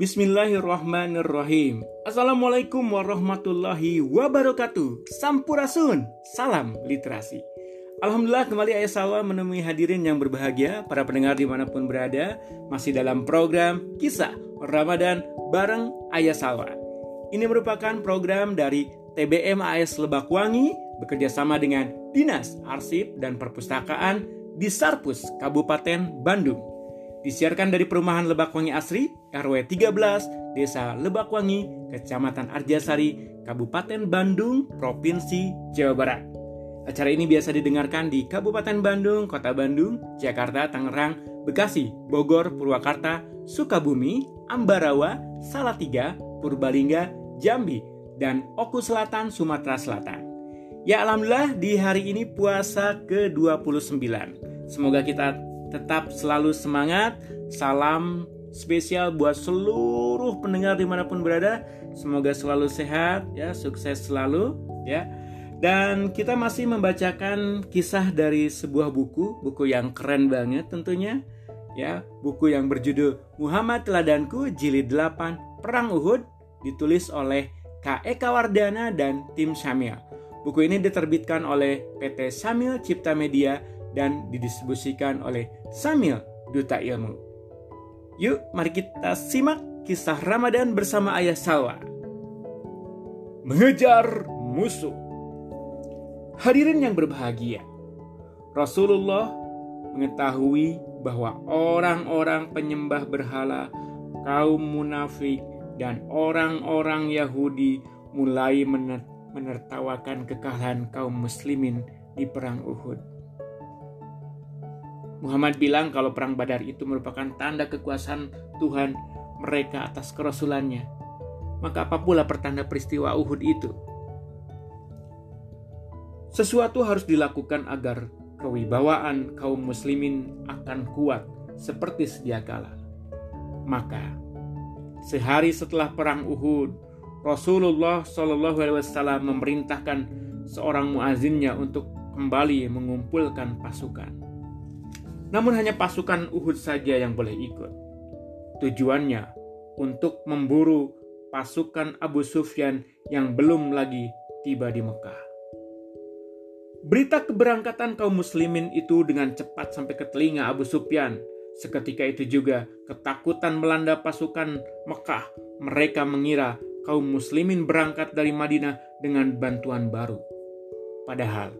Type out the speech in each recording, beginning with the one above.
Bismillahirrahmanirrahim. Assalamualaikum warahmatullahi wabarakatuh. Sampurasun. Salam literasi. Alhamdulillah kembali Ayah Salwa menemui hadirin yang berbahagia, para pendengar di mana pun berada, masih dalam program Kisah Ramadan bareng Ayah Salwa. Ini merupakan program dari TBM AS Lebakwangi bekerja sama dengan Dinas Arsip dan Perpustakaan di Sarpus, Kabupaten Bandung. Disiarkan dari Perumahan Lebakwangi Asri, RW 13, Desa Lebakwangi, Kecamatan Arjasari, Kabupaten Bandung, Provinsi Jawa Barat. Acara ini biasa didengarkan di Kabupaten Bandung, Kota Bandung, Jakarta, Tangerang, Bekasi, Bogor, Purwakarta, Sukabumi, Ambarawa, Salatiga, Purbalingga, Jambi, dan Oku Selatan, Sumatera Selatan. Ya Alhamdulillah di hari ini puasa ke-29. Semoga kita tetap selalu semangat. Salam spesial buat seluruh pendengar di mana pun berada. Semoga selalu sehat, ya sukses selalu, ya. Dan kita masih membacakan kisah dari sebuah buku, buku yang keren banget tentunya, ya. Buku yang berjudul Muhammad Teladanku Jilid 8 Perang Uhud ditulis oleh K. Eka Wardana dan tim Syamil. Buku ini diterbitkan oleh PT Samil Cipta Media dan didistribusikan oleh Samil Duta Ilmu. Yuk, mari kita simak kisah Ramadan bersama Ayah Salwa. Mengejar musuh. Hadirin yang berbahagia, Rasulullah mengetahui bahwa orang-orang penyembah berhala, kaum munafik, dan orang-orang Yahudi mulai menertawakan kekalahan kaum muslimin di perang Uhud. Muhammad bilang kalau perang Badar itu merupakan tanda kekuasaan Tuhan mereka atas kerasulannya. Maka apa pula pertanda peristiwa Uhud itu? Sesuatu harus dilakukan agar kewibawaan kaum muslimin akan kuat seperti sedia kala. Maka, sehari setelah perang Uhud, Rasulullah Shallallahu Alaihi Wasallam memerintahkan seorang muazinnya untuk kembali mengumpulkan pasukan. Namun hanya pasukan Uhud saja yang boleh ikut. Tujuannya untuk memburu pasukan Abu Sufyan yang belum lagi tiba di Mekah. Berita keberangkatan kaum muslimin itu dengan cepat sampai ke telinga Abu Sufyan. Seketika itu juga ketakutan melanda pasukan Mekah. Mereka mengira kaum muslimin berangkat dari Madinah dengan bantuan baru. Padahal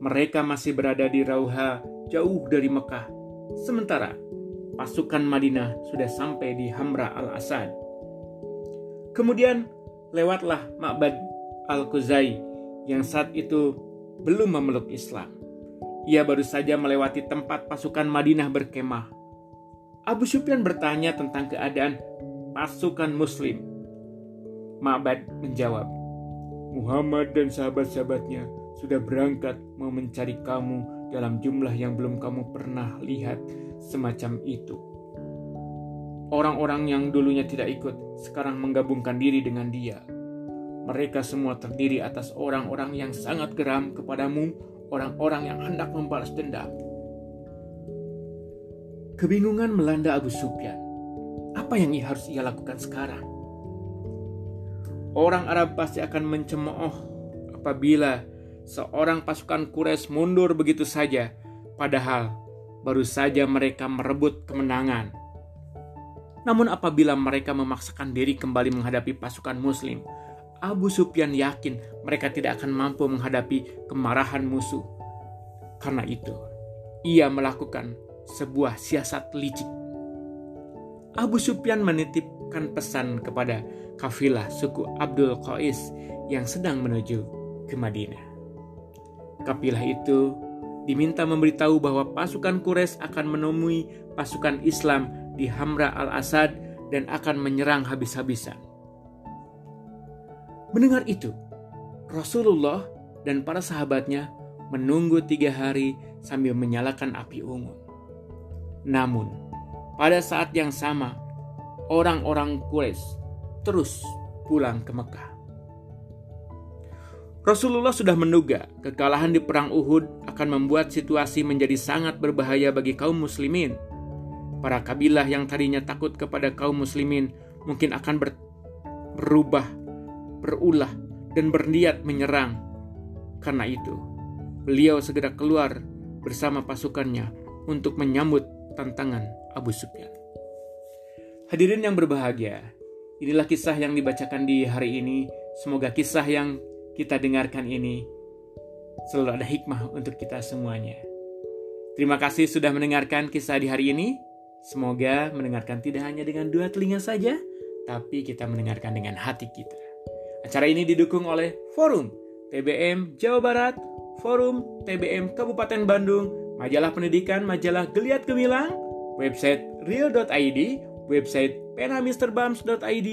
mereka masih berada di Rauha jauh dari Mekah. Sementara pasukan Madinah sudah sampai di Hamra al-Asad. Kemudian lewatlah Ma'bad al-Khuzai yang saat itu belum memeluk Islam. Ia baru saja melewati tempat pasukan Madinah berkemah. Abu Sufyan bertanya tentang keadaan pasukan Muslim. Ma'bad menjawab, Muhammad dan sahabat-sahabatnya sudah berangkat mau mencari kamu dalam jumlah yang belum kamu pernah lihat semacam itu. Orang-orang yang dulunya tidak ikut sekarang menggabungkan diri dengan dia. Mereka semua terdiri atas orang-orang yang sangat geram kepadamu, orang-orang yang hendak membalas dendam. Kebingungan melanda Abu Sufyan. Apa yang harus ia lakukan sekarang? Orang Arab pasti akan mencemooh apabila seorang pasukan Quraisy mundur begitu saja, padahal baru saja mereka merebut kemenangan. Namun apabila mereka memaksakan diri kembali menghadapi pasukan muslim, Abu Sufyan yakin mereka tidak akan mampu menghadapi kemarahan musuh. Karena itu, ia melakukan sebuah siasat licik. Abu Sufyan menitipkan pesan kepada kafilah suku Abdul Qais yang sedang menuju ke Madinah. Kafilah itu diminta memberitahu bahwa pasukan Quraisy akan menemui pasukan Islam di Hamra al-Asad dan akan menyerang habis-habisan. Mendengar itu, Rasulullah dan para sahabatnya menunggu tiga hari sambil menyalakan api unggun. Namun, pada saat yang sama, orang-orang Quraisy terus pulang ke Mekah. Rasulullah sudah menduga kekalahan di perang Uhud akan membuat situasi menjadi sangat berbahaya bagi kaum muslimin. Para kabilah yang tadinya takut kepada kaum muslimin mungkin akan ber, berubah, berulah, dan berniat menyerang. Karena itu, beliau segera keluar bersama pasukannya untuk menyambut tantangan Abu Sufyan. Hadirin yang berbahagia, inilah kisah yang dibacakan di hari ini. Semoga kisah yang kita dengarkan ini selalu ada hikmah untuk kita semuanya. Terima kasih sudah mendengarkan kisah di hari ini. Semoga mendengarkan tidak hanya dengan dua telinga saja, tapi kita mendengarkan dengan hati kita. Acara ini didukung oleh Forum TBM Jawa Barat, Forum TBM Kabupaten Bandung, Majalah Pendidikan Majalah Geliat Gemilang, website real.id, website penamisterbams.id,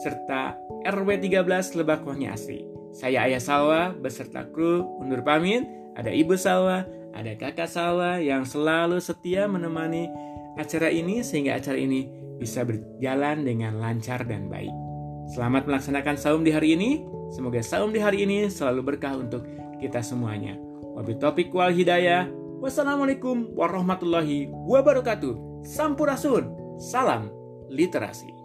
serta RW13 Lebak Wangi Asri. Saya Ayah Salwa beserta kru undur pamit. Ada Ibu Salwa, ada Kakak Salwa yang selalu setia menemani acara ini sehingga acara ini bisa berjalan dengan lancar dan baik. Selamat melaksanakan saum di hari ini. Semoga saum di hari ini selalu berkah untuk kita semuanya. Wabil topik wal hidayah. Wassalamualaikum warahmatullahi wabarakatuh. Sampurasun. Salam literasi.